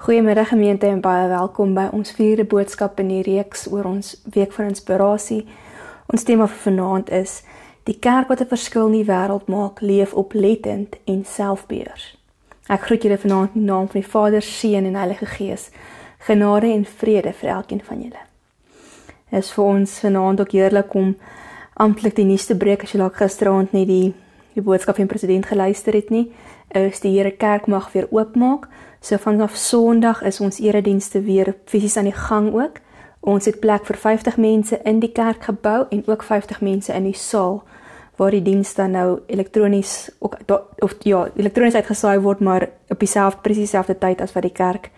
Goeiemiddag gemeente en baie welkom by ons vierde boodskap in die reeks oor ons week van inspirasie. Ons tema vir vanaand is die kerk wat 'n verskil in die wêreld maak, leef oplettend en selfbeheers. Ek groet julle vanaand in die naam van die Vader, Seun en Heilige Gees. Genade en vrede vir elkeen van julle. Dit is vir ons vanaand ook heerlik om amptelik die nuus te breek as jy dalk gisteraand net die die boodskap van president geluister het nie. Is die Here kerk mag weer oopmaak. So vanaf Sondag is ons eredienste weer fisies aan die gang ook. Ons het plek vir 50 mense in die kerkgebou en ook 50 mense in die saal waar die diens dan nou elektronies ook of ja, elektronies uitgesaai word maar op dieselfde presies dieselfde tyd as wat die kerk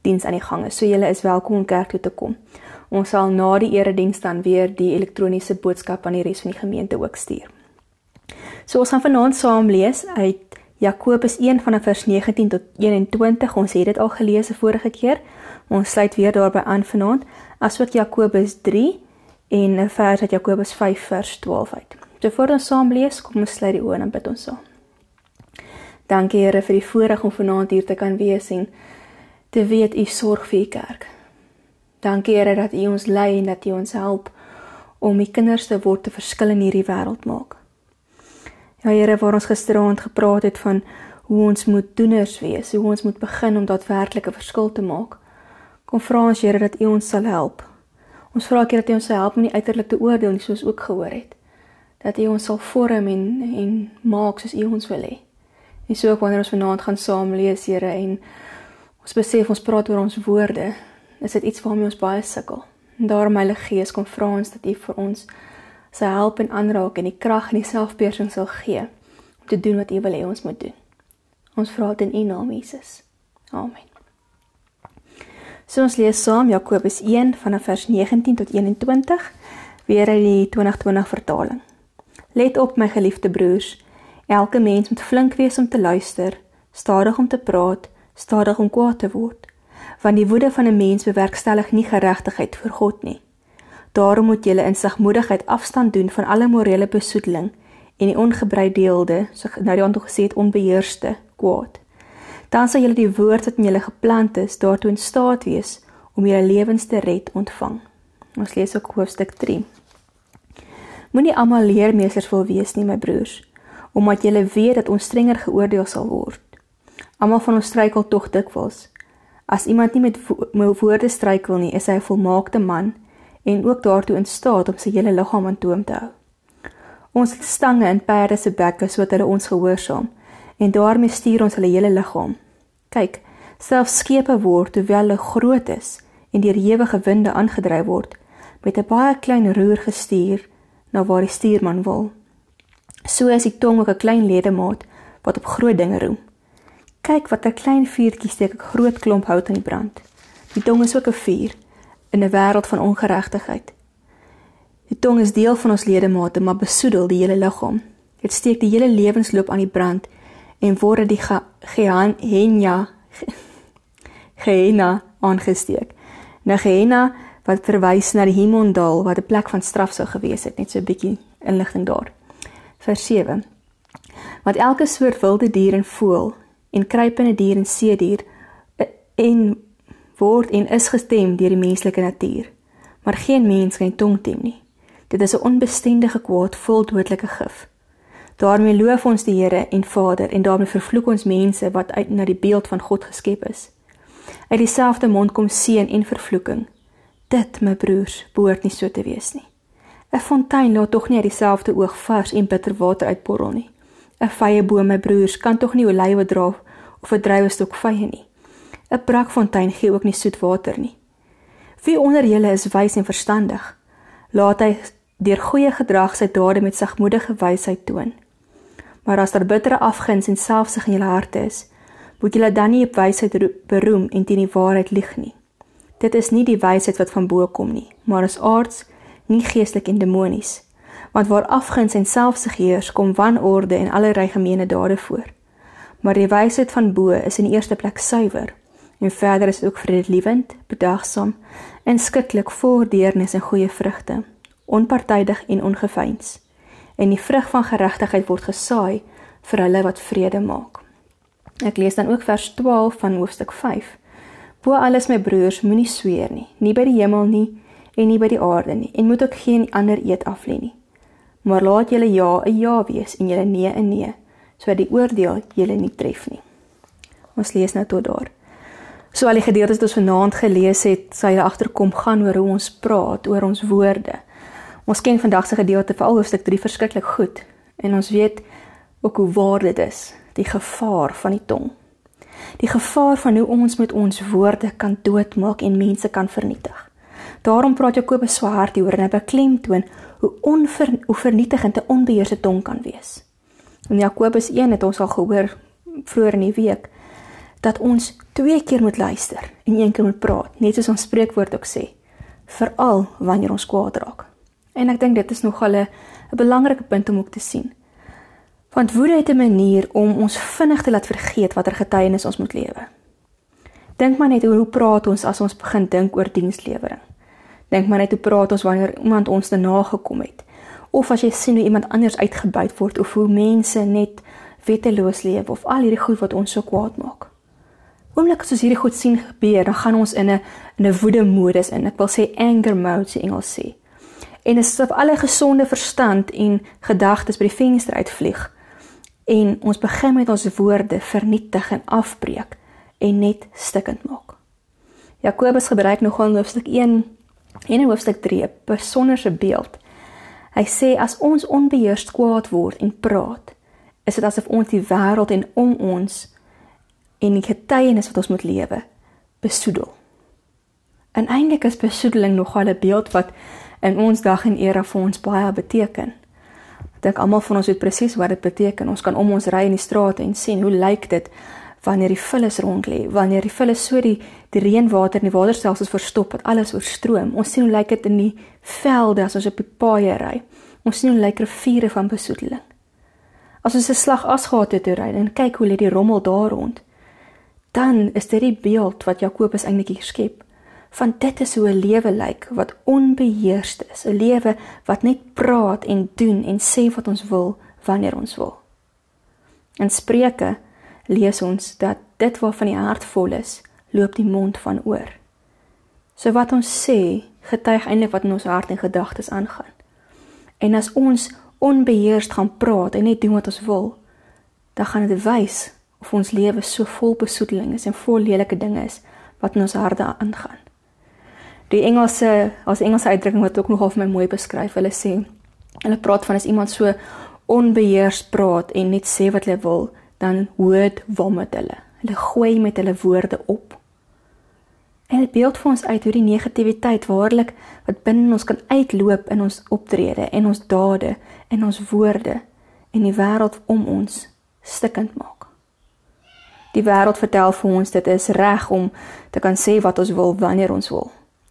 diens aan die gang is. So julle is welkom om kerk toe te kom. Ons sal na die erediens dan weer die elektroniese boodskap aan die res van die gemeente ook stuur. So ons gaan vanaand saam lees uit Jakobus 1 vanaf vers 19 tot 21. Ons het dit al gelees die vorige keer. Ons sluit weer daarby aan vanaand, asook Jakobus 3 en 'n vers uit Jakobus 5 vers 12 uit. So voor ons saam lees, kom ons sluit die oë en bid ons saam. Dankie Here vir die voorreg om vanaand hier te kan wees en te weet U sorg vir U kerk. Dankie Here dat U ons lei en dat U ons help om U kinders te word te verskil in hierdie wêreld maak. Ja Here, waar ons gisteraand gepraat het van hoe ons moet doeners wees, hoe ons moet begin om daadwerklik 'n verskil te maak. Kom vra ons Here dat U ons sal help. Ons vra Here dat U ons sal help om nie uiterlik te oordeel nie soos ook gehoor het. Dat U ons sal vorm en en maak soos U ons wil hê. En so ook wanneer ons vanaand gaan saam lees, Here, en ons besef ons praat oor ons woorde, is dit iets waarmee ons baie sukkel. En daarom Heilige Gees, kom vra ons dat U vir ons sy help en aanraak en die krag en die selfbeheersing sal gee om te doen wat U wil hê ons moet doen. Ons vra dit in U naam Jesus. Amen. So ons lees saam Jakobus 1 vanaf vers 19 tot 21 weer uit die 2020 vertaling. Let op my geliefde broers, elke mens moet flink wees om te luister, stadig om te praat, stadig om kwaad te word, want die woede van 'n mens bewerkstellig nie geregtigheid vir God nie. Daarom moet julle in sagmoedigheid afstand doen van alle morele besoedeling en die ongebreideelde, so nou die ander gesê het onbeheerste kwaad. Dan sal julle die woord wat in julle geplant is daartoe in staat wees om julle lewens te red ontvang. Ons lees ook hoofstuk 3. Moenie almal leermeesters wil wees nie, my broers, omdat julle weet dat ons strenger geoordeel sal word. Almal van ons struikel tog dikwels. As iemand nie met wo woorde struikel nie, is hy 'n volmaakte man en ook daartoe in staat om sy hele liggaam aan toom te hou. Ons het stange in perde se bekke sodat hulle ons gehoorsaam en daarmee stuur ons hulle hele liggaam. Kyk, selfs skepe word terwyl hulle groot is en deur ewige winde aangedryf word met 'n baie klein roer gestuur na waar die stuurman wil. So is die tong ook 'n klein ledemaat wat op groot dinge roem. Kyk wat 'n klein vuurtjie steek 'n groot klomp hout aan die brand. Die tong is ook 'n vuur in 'n wêreld van ongeregtigheid. Die tong is deel van ons ledemate, maar besoedel die hele liggaam. Dit steek die hele lewensloop aan die brand en word die Gehenna Gehenna aangesteek. Nou Gehenna wat verwys na die Himondal wat 'n plek van straf sou gewees het, net so 'n bietjie inligting daar. Vers 7. Want elke soort wilde dier en voël en kruipende dier en seedier eh, en word en is gestem deur die menslike natuur. Maar geen mens kan tong tem nie. Dit is 'n onbestendige kwaad vol dodelike gif. daarmee loof ons die Here en Vader en daarmee vervloek ons mense wat uit na die beeld van God geskep is. Uit dieselfde mond kom seën en vervloeking. Dit, my broers, behoort nie so te wees nie. 'n Fontein laat tog nie uit dieselfde oog vars en bitter water uitborrel nie. 'n Vye boom, my broers, kan tog nie olywe dra of 'n druiwestok vye nie. 'n brakfontein gee ook nie soet water nie. Wie onder julle is wys en verstandig? Laat hy deur goeie gedrag sy dade met sagmoedige wysheid toon. Maar as daar bittere afguns en selfsug in julle harte is, moet julle dan nie op wysheid beroem en teen die waarheid lieg nie. Dit is nie die wysheid wat van bo kom nie, maar is aards, nie geestelik en demonies. Want waar afguns en selfsug heers, kom wanorde en allerlei gemeene dade voor. Maar die wysheid van bo is in die eerste plek suiwer En verder is ook vredelievend, bedagsaam en skikkelik vol deernis en goeie vrugte, onpartydig en ongeveins. En die vrug van geregtigheid word gesaai vir hulle wat vrede maak. Ek lees dan ook vers 12 van hoofstuk 5. Bo alles my broers, moenie sweer nie, nie by die hemel nie en nie by die aarde nie en moet ook geen ander eed af lê nie. Maar laat julle ja 'n ja wees en julle nee 'n nee, sodat die oordeel julle nie tref nie. Ons lees nou tot daar. So al die gedeeltes wat ons vanaand gelees het, sê jy agterkom gaan oor hoe ons praat, oor ons woorde. Ons ken vandag se gedeelte veral hoofstuk 3 verskriklik goed en ons weet ook hoe waar dit is, die gevaar van die tong. Die gevaar van hoe ons met ons woorde kan doodmaak en mense kan vernietig. Daarom praat Jakobus so hard hieroor en hy beklemtoon hoe onver, hoe vernietigend 'n onbeheerste tong kan wees. In Jakobus 1 het ons al gehoor vroeër in die week dat ons twee keer moet luister en een keer moet praat, net soos ons spreekwoord ook sê, veral wanneer ons kwaad raak. En ek dink dit is nogal 'n belangrike punt om ook te sien. Want woede het 'n manier om ons vinnig te laat vergeet watter getuienis ons moet lewe. Dink maar net hoe praat ons as ons begin dink oor dienslewering. Dink maar net hoe praat ons wanneer iemand ons te nagekom het. Of as jy sien hoe iemand anders uitgebuit word of hoe mense net wetteloos leef of al hierdie goed wat ons so kwaad maak. Oomblik as ons hierdie goed sien gebeur, dan gaan ons in 'n in 'n woede modus in. Ek wil sê anger mode se Engels sê. En dit of alle gesonde verstand en gedagtes by die venster uitvlieg en ons begin met ons woorde vernietig en afbreek en net stikkend maak. Jakobus gebruik nogal in hoofstuk 1 en in hoofstuk 3 'n besonderse beeld. Hy sê as ons onbeheers kwaad word en praat, is dit asof ons die wêreld en om ons en die getuienis wat ons moet lewe besoedel. En eintlik is besoedeling nogal 'n beeld wat in ons dag en era vir ons baie beteken. Ek dink almal van ons weet presies wat dit beteken. Ons kan om ons ry in die strate en sien hoe lyk dit wanneer die vullis rond lê, wanneer die vullis so die die reënwater in die waterstelsels verstop dat alles oorstroom. Ons sien hoe lyk dit in die velde as ons op die paaie ry. Ons sien hoe lyk riviere van besoedeling. As ons 'n slag asgate toe ry en kyk hoe lê die rommel daar rond, dan is dit die beeld wat Jakobus eintlik hier skep van dit is hoe 'n lewe lyk wat onbeheerst is, 'n lewe wat net praat en doen en sê wat ons wil wanneer ons wil. In Spreuke lees ons dat dit waarvan die hart vol is, loop die mond van oor. So wat ons sê, getuig eintlik wat in ons hart en gedagtes aangaan. En as ons onbeheerst gaan praat en net doen wat ons wil, dan gaan dit wys of ons lewe so vol besoedeling is en vol lelike dinge is wat in ons harte aangaan. Die Engelse, as Engelse uitdrukking wat ook nogal vir my mooi beskryf, hulle sê hulle praat van as iemand so onbeheers praat en net sê wat hulle wil, dan word vomit hulle. Hulle gooi met hulle woorde op. En dit beeld vir ons uit hoe die negativiteit waarlik wat binne ons kan uitloop in ons optrede en ons dade en ons woorde en die wêreld om ons stikkend maak. Die wêreld vertel vir ons dit is reg om te kan sê wat ons wil wanneer ons wil.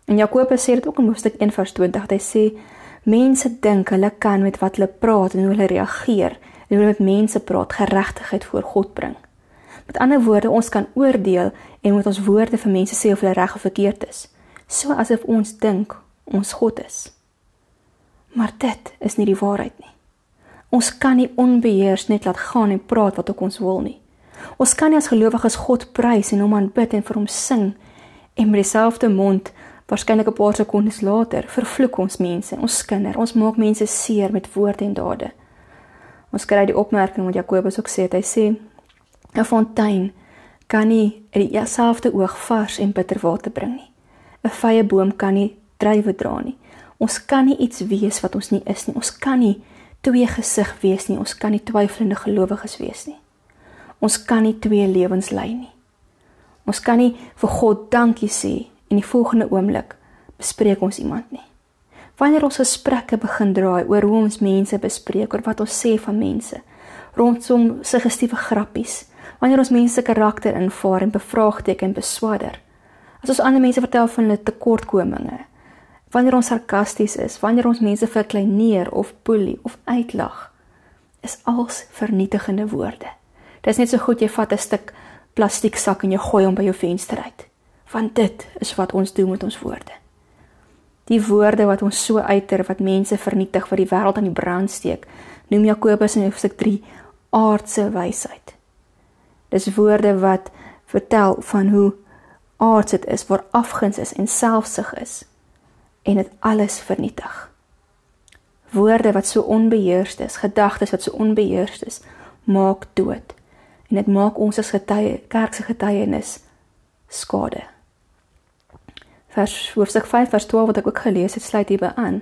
En Jakobus sê dit ook in Hoofstuk 1:20. Hy sê mense dink hulle kan met wat hulle praat en hoe hulle reageer en hoe hulle met mense praat geregtigheid voor God bring. Met ander woorde, ons kan oordeel en met ons woorde vir mense sê of hulle reg of verkeerd is, so asof ons dink ons God is. Maar dit is nie die waarheid nie. Ons kan nie onbeheers net laat gaan en praat wat ook ons wil nie. Ons kan nie as gelowiges God prys en hom aanbid en vir hom sing en met dieselfde mond waarskynlik 'n paar sekondes later vervloek ons mense, ons skinder, ons maak mense seer met woorde en dade. Ons kry die opmerking wat Jakobus ook sê, hy sê 'n fontein kan nie in dieselfde oog vars en bitter water bring nie. 'n Vrye boom kan nie druiwe dra nie. Ons kan nie iets wees wat ons nie is nie. Ons kan nie twee gesig wees nie. Ons kan nie twyfelende gelowiges wees nie. Ons kan nie twee lewens lei nie. Ons kan nie vir God dankie sê en die volgende oomblik bespreek ons iemand nie. Wanneer ons gesprekke begin draai oor hoe ons mense bespreek, oor wat ons sê van mense, rondom suggestiewe grappies, wanneer ons mense karakter invaar en bevraagteken en beswadder. As ons ander mense vertel van hulle tekortkominge, wanneer ons sarkasties is, wanneer ons mense verkleineer of boelie of uitlag, is als vernietigende woorde. Dis net so goed jy vat 'n stuk plastiek sak en jy gooi hom by jou venster uit. Want dit is wat ons doen met ons woorde. Die woorde wat ons so uiter wat mense vernietig wat die wêreld aan die brand steek, noem Jakobus in Hoofstuk 3 aardse wysheid. Dis woorde wat vertel van hoe aards dit is, waar afguns is en selfsug is en dit alles vernietig. Woorde wat so onbeheerst is, gedagtes wat so onbeheerst is, maak dood. En dit maak ons as getuie, kerk se getuienis skade. Vers hoofstuk 5 vers 12 wat ek ook gelees het, sluit hierby aan.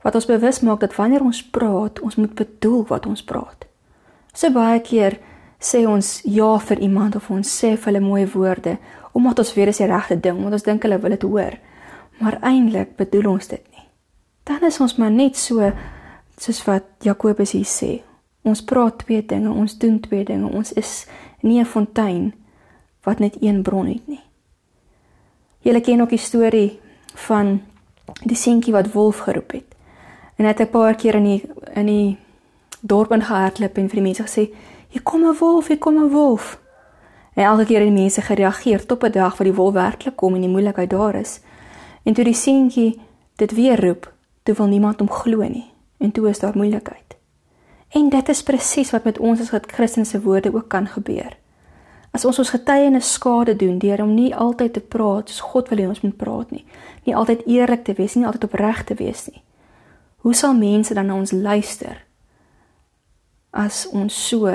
Wat ons bewus maak dat wanneer ons praat, ons moet bedoel wat ons praat. So baie keer sê ons ja vir iemand of ons sê vir hulle mooi woorde omdat ons weet dit is die regte ding, omdat ons dink hulle wil dit hoor. Maar eintlik bedoel ons dit nie. Dan is ons maar net so soos wat Jakobus hier sê. Ons praat twee dinge, ons doen twee dinge. Ons is nie 'n fontein wat net een bron het nie. Julle ken ook die storie van die seentjie wat wolf geroep het. En het 'n paar keer in die in die dorp ingehardloop en vir die mense gesê Hier kom 'n wolf, hier kom 'n wolf. En elke keer het die mense gereageer tot op 'n dag wat die wolf werklik kom en die moeilikheid daar is. En toe die seentjie dit weer roep, toe wil niemand hom glo nie. En toe is daar moeilikheid. En dit is presies wat met ons as Christense woorde ook kan gebeur. As ons ons getuienis skade doen deur om nie altyd te praat soos God wil hê ons moet praat nie, nie altyd eerlik te wees nie, altyd opreg te wees nie. Hoe sal mense dan na ons luister as ons so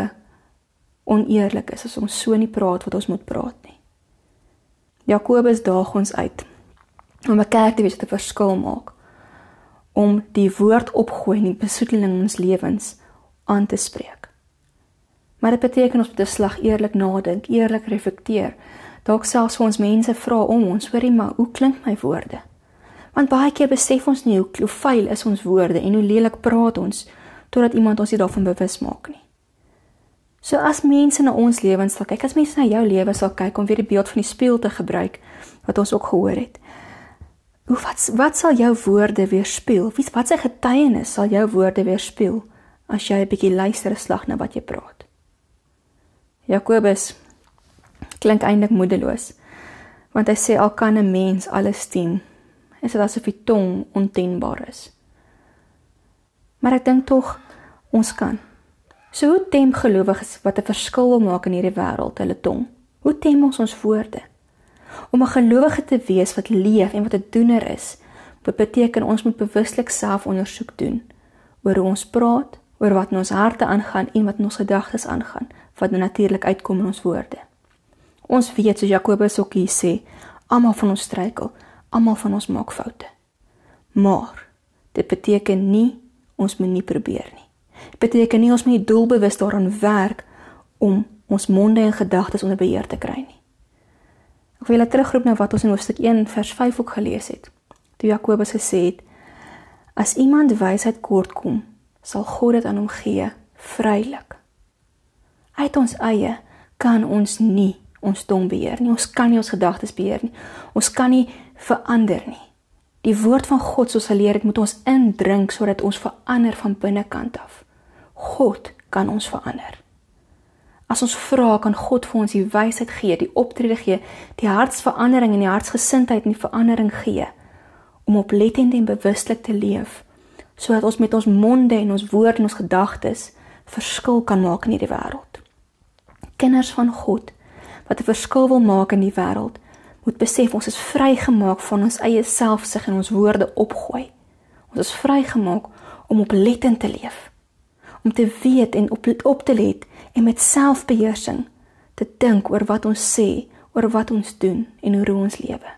oneerlik is as ons so nie praat wat ons moet praat nie. Jakobus daag ons uit om 'n kerk te wees wat 'n verskil maak om die woord opgooi in die besoedeling ons lewens aan te spreek. Maar dit beteken ons moet 'n slag eerlik nadink, eerlik reflekteer. Dalk selfs vir ons mense vra om ons, hoorie maar, hoe klink my woorde? Want baie keer besef ons nie hoe, hoe vuil is ons woorde en hoe lelik praat ons totdat iemand ons nie daarvan bewus maak nie. So as mense na ons lewens sal kyk, as mense na jou lewe sal kyk om weer die beeld van die spieël te gebruik wat ons ook gehoor het. Hoe wat wat sal jou woorde weerspieël? Wie wat se getuienis sal jou woorde weerspieël as jy 'n bietjie luister slag na wat jy praat? Jakobus klink eintlik moedeloos want hy sê al kan 'n mens alles teen, is dit asof die tong ontenbaar is. Maar ek dink tog ons kan So hoe tem gelowiges wat 'n verskil wil maak in hierdie wêreld hulle tong? Hoe tem ons ons woorde? Om 'n gelowige te wees wat leef en wat 'n doener is, beteken ons moet bewuslik selfondersoek doen oor hoe ons praat, oor wat in ons harte aangaan en wat in ons gedagtes aangaan, wat nou natuurlik uitkom in ons woorde. Ons weet soos Jakobus ook hier sê, almal van ons struikel, almal van ons maak foute. Maar dit beteken nie ons moet nie probeer nie beteken nie ons moet doelbewus daaraan werk om ons monde en gedagtes onder beheer te kry nie. Ek wil julle terugroep na wat ons in hoofstuk 1 vers 5 ook gelees het. Toe Jakobus gesê het: As iemand wysheid kort kom, sal God dit aan hom gee vrylik. Uit ons eie kan ons nie ons tong beheer nie. Ons kan nie ons gedagtes beheer nie. Ons kan nie verander nie. Die woord van God soos geleer het, moet ons indrink sodat ons verander van binnekant af. God kan ons verander. As ons vra, kan God vir ons die wysheid gee, die optrede gee, die hartsverandering en die hartsgesindheid en die verandering gee om oplettend en bewuslik te leef sodat ons met ons monde en ons woorde en ons gedagtes verskil kan maak in hierdie wêreld. Kinders van God wat 'n verskil wil maak in die wêreld, moet besef ons is vrygemaak van ons eie selfsug en ons woorde opgooi. Ons is vrygemaak om oplettend te leef om te weet en op op te let en met selfbeheersing te dink oor wat ons sê, oor wat ons doen en hoe ons lewe.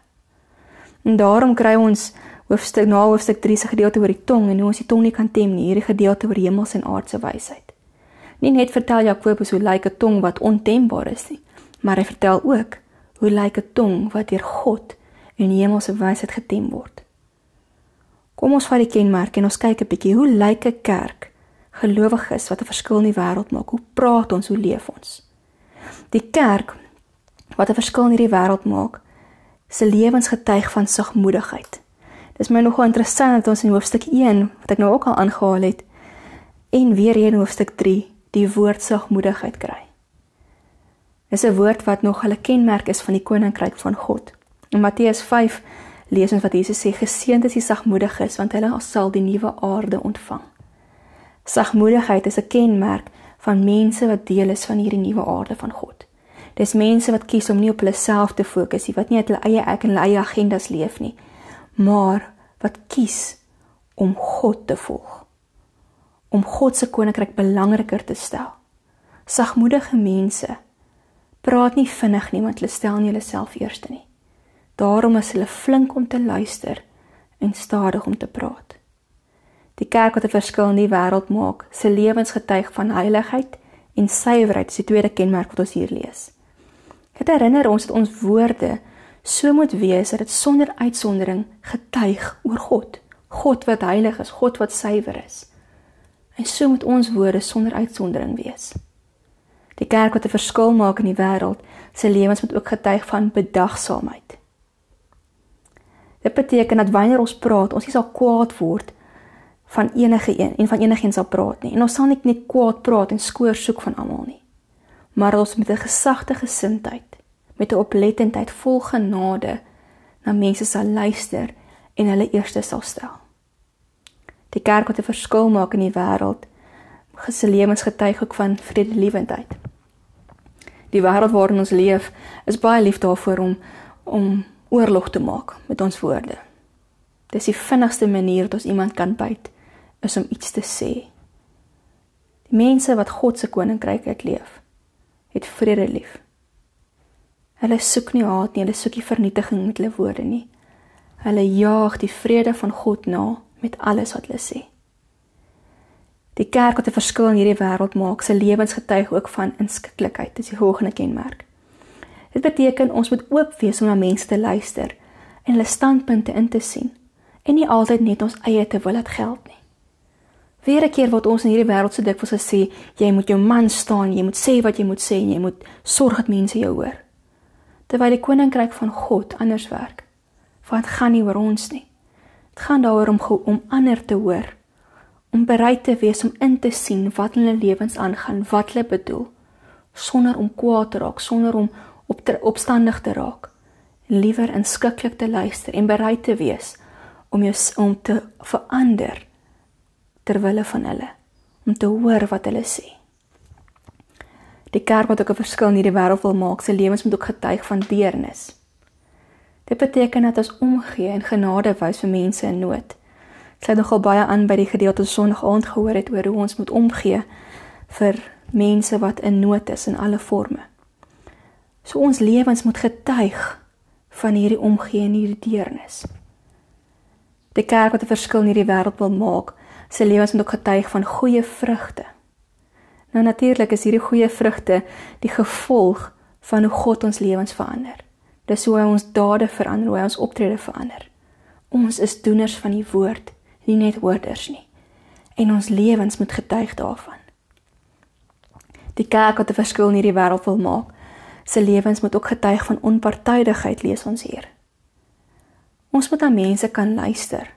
En daarom kry ons hoofstuk na hoofstuk 3 se gedeelte oor die tong en hoe ons die tong nie kan tem nie, hierdie gedeelte oor hemels en aardse wysheid. Nie net vertel Jakobus hoe lyk 'n tong wat ontembaar is nie, maar hy vertel ook hoe lyk 'n tong wat deur God en hemelse wysheid getem word. Kom ons vat die kenmerk en ons kyk 'n bietjie hoe lyk 'n kerk gelowiges wat 'n verskil in die wêreld maak. Hoe praat ons, hoe leef ons? Die kerk wat 'n verskil in hierdie wêreld maak, se lewens getuig van sagmoedigheid. Dis my nogal interessant dat ons in hoofstuk 1 wat ek nou ook al aangehaal het en weer hier in hoofstuk 3 die woord sagmoedigheid kry. Dis 'n woord wat nog hulle kenmerk is van die koninkryk van God. In Matteus 5 lees ons wat Jesus sê: "Geseënd is die sagmoediges, want hulle sal die nuwe aarde ontvang." Sagmoedigheid is 'n kenmerk van mense wat deel is van hierdie nuwe aarde van God. Dis mense wat kies om nie op hulle self te fokus nie, wat nie uit hulle eie ek en hulle eie agendas leef nie, maar wat kies om God te volg. Om God se koninkryk belangriker te stel. Sagmoedige mense praat nie vinnig nie want hulle stel nie hulle self eerste nie. Daarom is hulle flink om te luister en stadig om te praat. Die kerk wat 'n verskil in die wêreld maak, se lewensgetuig van heiligheid en suiwerheid is die tweede kenmerk wat ons hier lees. Dit herinner ons dat ons woorde so moet wees dat dit sonder uitsondering getuig oor God. God wat heilig is, God wat suiwer is. En so moet ons woorde sonder uitsondering wees. Die kerk wat 'n verskil maak in die wêreld, se lewens moet ook getuig van bedagsaamheid. Dit beteken dat wanneer ons praat, ons nie sal kwaad word van enige een en van enigiets sal praat nie. En ons sal nie net kwaad praat en skoor soek van almal nie. Maar ons met 'n gesagte gesindheid, met 'n oplettendheid vol genade na mense sal luister en hulle eerste sal stel. Die kerk wat 'n verskil maak in die wêreld, gesê lewensgetuig ook van vredelewendheid. Die wêreld waarin ons leef, is baie lief daarvoor om om oorlog te maak met ons woorde. Dis die vinnigste manier wat ons iemand kan byt, is om iets te sê. Die mense wat God se koninkryk uitleef, het vrede lief. Hulle soek nie haat nie, hulle soek nie vernietiging met hulle woorde nie. Hulle jaag die vrede van God na met alles wat hulle sê. Die kerk wat 'n verskil in hierdie wêreld maak, se lewensgetuig ook van inskikkelikheid, dis die volgende kenmerk. Dit beteken ons moet oop wees om na mense te luister en hulle standpunte in te sien en nie altyd net ons eie te wil laat geld nie. Weer 'n keer word ons in hierdie wêreld so dikwels gesê, jy moet jou man staan, jy moet sê wat jy moet sê en jy moet sorg dat mense jou hoor. Terwyl die koninkryk van God anders werk want gaan nie oor ons nie. Dit gaan daaroor om om ander te hoor, om bereid te wees om in te sien wat in hulle lewens aangaan, wat hulle bedoel, sonder om kwaad te raak, sonder om op te, opstandig te raak. Liewer inskikkelik te luister en bereid te wees om jou om te verander ter wille van hulle, om te hoor wat hulle sê. Die kerk wat ook 'n verskil in hierdie wêreld wil maak, se lewens moet ook getuig van deernis. Dit beteken dat ons omgee en genade wys vir mense in nood. Dit sluit nogal baie aan by die gedeelte Sondag aand gehoor het oor hoe ons moet omgee vir mense wat in nood is in alle forme. So ons lewens moet getuig van hierdie omgee en hierdie deernis. Die kerk wat 'n verskil in hierdie wêreld wil maak, se lewens moet ook getuig van goeie vrugte. Nou natuurlik is hierdie goeie vrugte die gevolg van hoe God ons lewens verander. Dis hoe hy ons dade verander, hoe hy ons optrede verander. Ons is doeners van die woord, nie net hoorders nie. En ons lewens moet getuig daarvan. Die kerk wat 'n verskil in hierdie wêreld wil maak, se lewens moet ook getuig van onpartydigheid, lees ons hier. Ons moet aan mense kan luister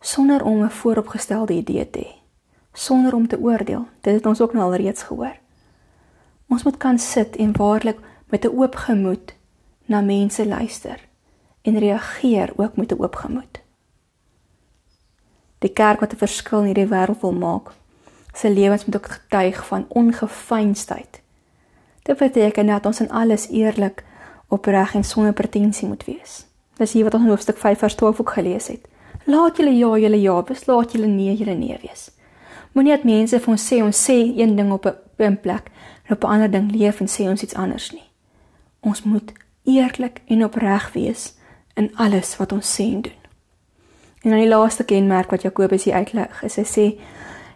sonder om 'n vooropgestelde idee te hê, sonder om te oordeel. Dit het ons ook nou al reeds gehoor. Ons moet kan sit en waarlik met 'n oop gemoed na mense luister en reageer ook met 'n oop gemoed. Die kerk wat 'n verskil in hierdie wêreld wil maak, se lewens moet ook getuig van ongefeinsheid. Dit beteken dat ons in alles eerlik, opreg en sonder pretensie moet wees. Dis hier wat ons in hoofstuk 5 vers 12 ook gelees het. Laat julle ja, julle ja, beslaat julle nee, julle nee wees. Moenie dat mense vir ons sê ons sê een ding op 'n plek en op 'n ander ding leef en sê ons iets anders nie. Ons moet eerlik en opreg wees in alles wat ons sê en doen. En dan die laaste kenmerk wat Jakobus hier uitlig, is hy sê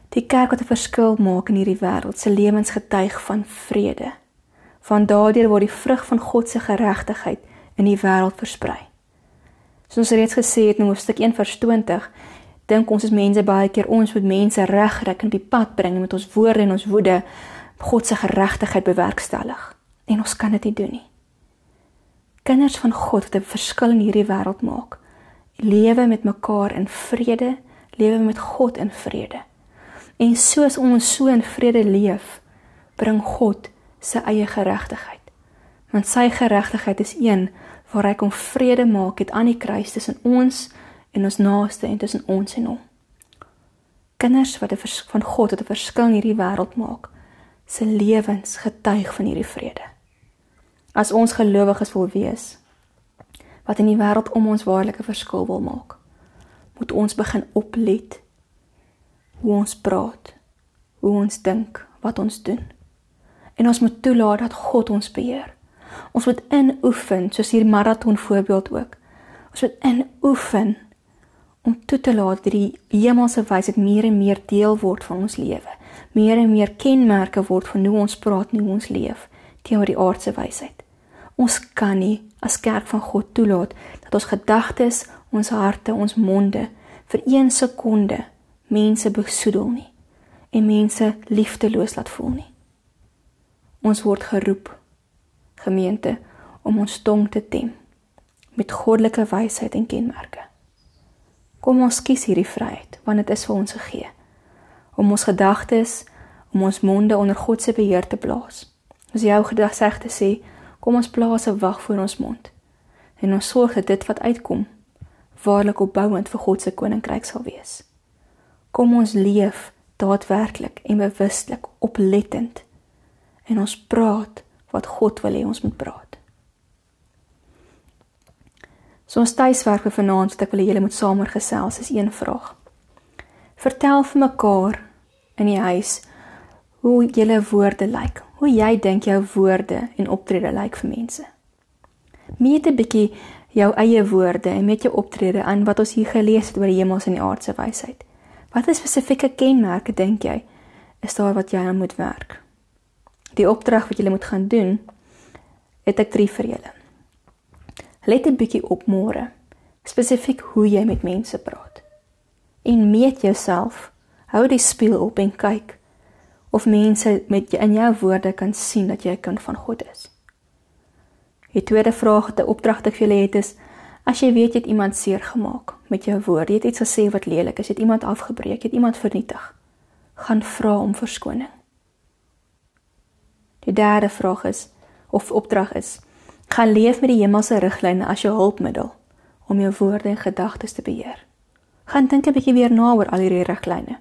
die kerk wat 'n verskil maak in hierdie wêreld, se lewens getuig van vrede. Van daardeur word die vrug van God se geregtigheid in die wêreld versprei. Soos ons reeds gesê het in hoofstuk 1 vers 20, dink ons as mense baie keer ons moet mense regkry en op die pad bring met ons woorde en ons woede God se geregtigheid bewerkstellig. En ons kan dit nie doen nie kinders van God wat 'n verskil in hierdie wêreld maak. Lewe met mekaar in vrede, lewe met God in vrede. En soos ons so in vrede leef, bring God sy eie geregtigheid. Want sy geregtigheid is een waar hy kom vrede maak het aan die kruis tussen ons en ons naaste en tussen ons en hom. Kinders wat van God wat 'n verskil in hierdie wêreld maak, se lewens getuig van hierdie vrede. as ons gelowiges wil wees wat in die wêreld om ons waarlike verskil wil maak, moet ons begin oplet hoe ons praat, hoe ons dink, wat ons doen. En ons moet toelaat dat God ons beheer. Ons moet inoefen, soos hier maraton voorbeeld ook. Ons moet inoefen om toe te laat dat die hemelse wysheid meer en meer deel word van ons lewe. Meer en meer kenmerke word van hoe ons praat en hoe ons leef teenoor die aardse wysheid. Ons kan nie as kerk van God toelaat dat ons gedagtes, ons harte, ons monde vir 1 sekonde mense besoedel nie en mense liefdeloos laat voel nie. Ons word geroep gemeente om ons tong te tem met goddelike wysheid en kenmerke. Kom ons kies hierdie vryheid want dit is vir ons gegee om ons gedagtes om ons monde onder God se beheer te plaas. As jou gedagte sê, kom ons plaas 'n wag voor ons mond en ons sorg dat dit wat uitkom waarlik opbouend vir God se koninkryk sal wees. Kom ons leef daadwerklik en bewuslik oplettend en ons praat wat God wil hê ons moet praat. So ons tuiswerk vir vanaand wat ek wil hê julle moet saam gesels is een vraag. Vertel vir mekaar in die huis hoe julle woorde lyk. Hoe jy dink jou woorde en optrede lyk vir mense. Meet 'n bietjie jou eie woorde en met jou optrede aan wat ons hier gelees het oor die hemels en die aardse wysheid. Watter spesifieke kenmerke dink jy is daar wat jy aan moet werk? Die opdrag wat jy moet gaan doen, het ek drie vir julle. Let 'n bietjie op môre. Spesifiek hoe jy met mense praat. En meet jouself. Hou die spieël op en kyk of mense met in jou woorde kan sien dat jy 'n kind van God is. Die tweede vraag 'n opdrag wat ek vir julle het is: As jy weet jy het iemand seer gemaak met jou woorde, jy het iets gesê wat lelik is, jy het iemand afgebreek, jy het iemand vernietig, gaan vra om verskoning. Die derde vraag is of opdrag is: gaan leef met die hemelse riglyne as jou hulpmiddel om jou woorde en gedagtes te beheer. Gaan dink 'n bietjie weer na oor al hierdie riglyne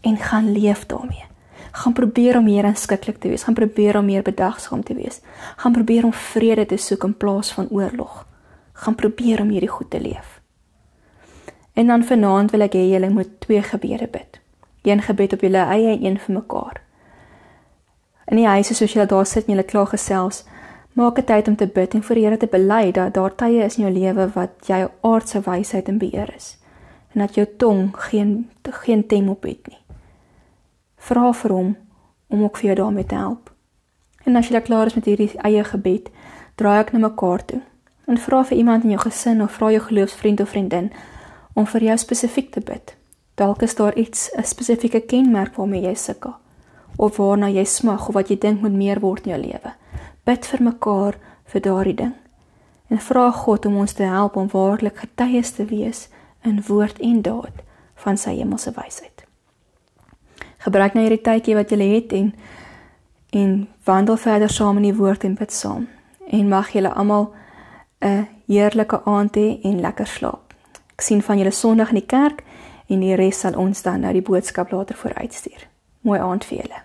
en gaan leef daarmee. Gaan probeer om meer aanskiklik te wees, gaan probeer om meer bedagsaam te wees. Gaan probeer om vrede te soek in plaas van oorlog gaan probeer om hierdie goed te leef. En dan vanaand wil ek hê julle moet twee gebede bid. Een gebed op julle eie en een vir mekaar. In die huis soos julle daar sit en julle klaar gesels, maak 'n tyd om te bid en vir die Here te bely dat daar tye is in jou lewe wat jy aardse wysheid in beheer is en dat jou tong geen geen tem op het nie. Vra vir hom om ook vir jou daarmee te help. En as jy klaar is met hierdie eie gebed, draai ek na mekaar toe en vra vir iemand in jou gesin of vra jou geloofsvriend of vriendin om vir jou spesifiek te bid. Dalk is daar iets, 'n spesifieke kenmerk waarmee jy sukkel of waarna jy smag of wat jy dink moet meer word in jou lewe. Bid vir mekaar vir daardie ding. En vra God om ons te help om waarlik getuies te wees in woord en daad van sy hemelse wysheid. Gebruik nou hierdie tydjie wat jy het en en wandel verder saam in die woord en bid saam. En mag julle almal 'n heerlike aand hê en lekker slaap. Ek sien van julle Sondag in die kerk en die res sal ons dan nou die boodskap later vooruitstuur. Mooi aand vir julle.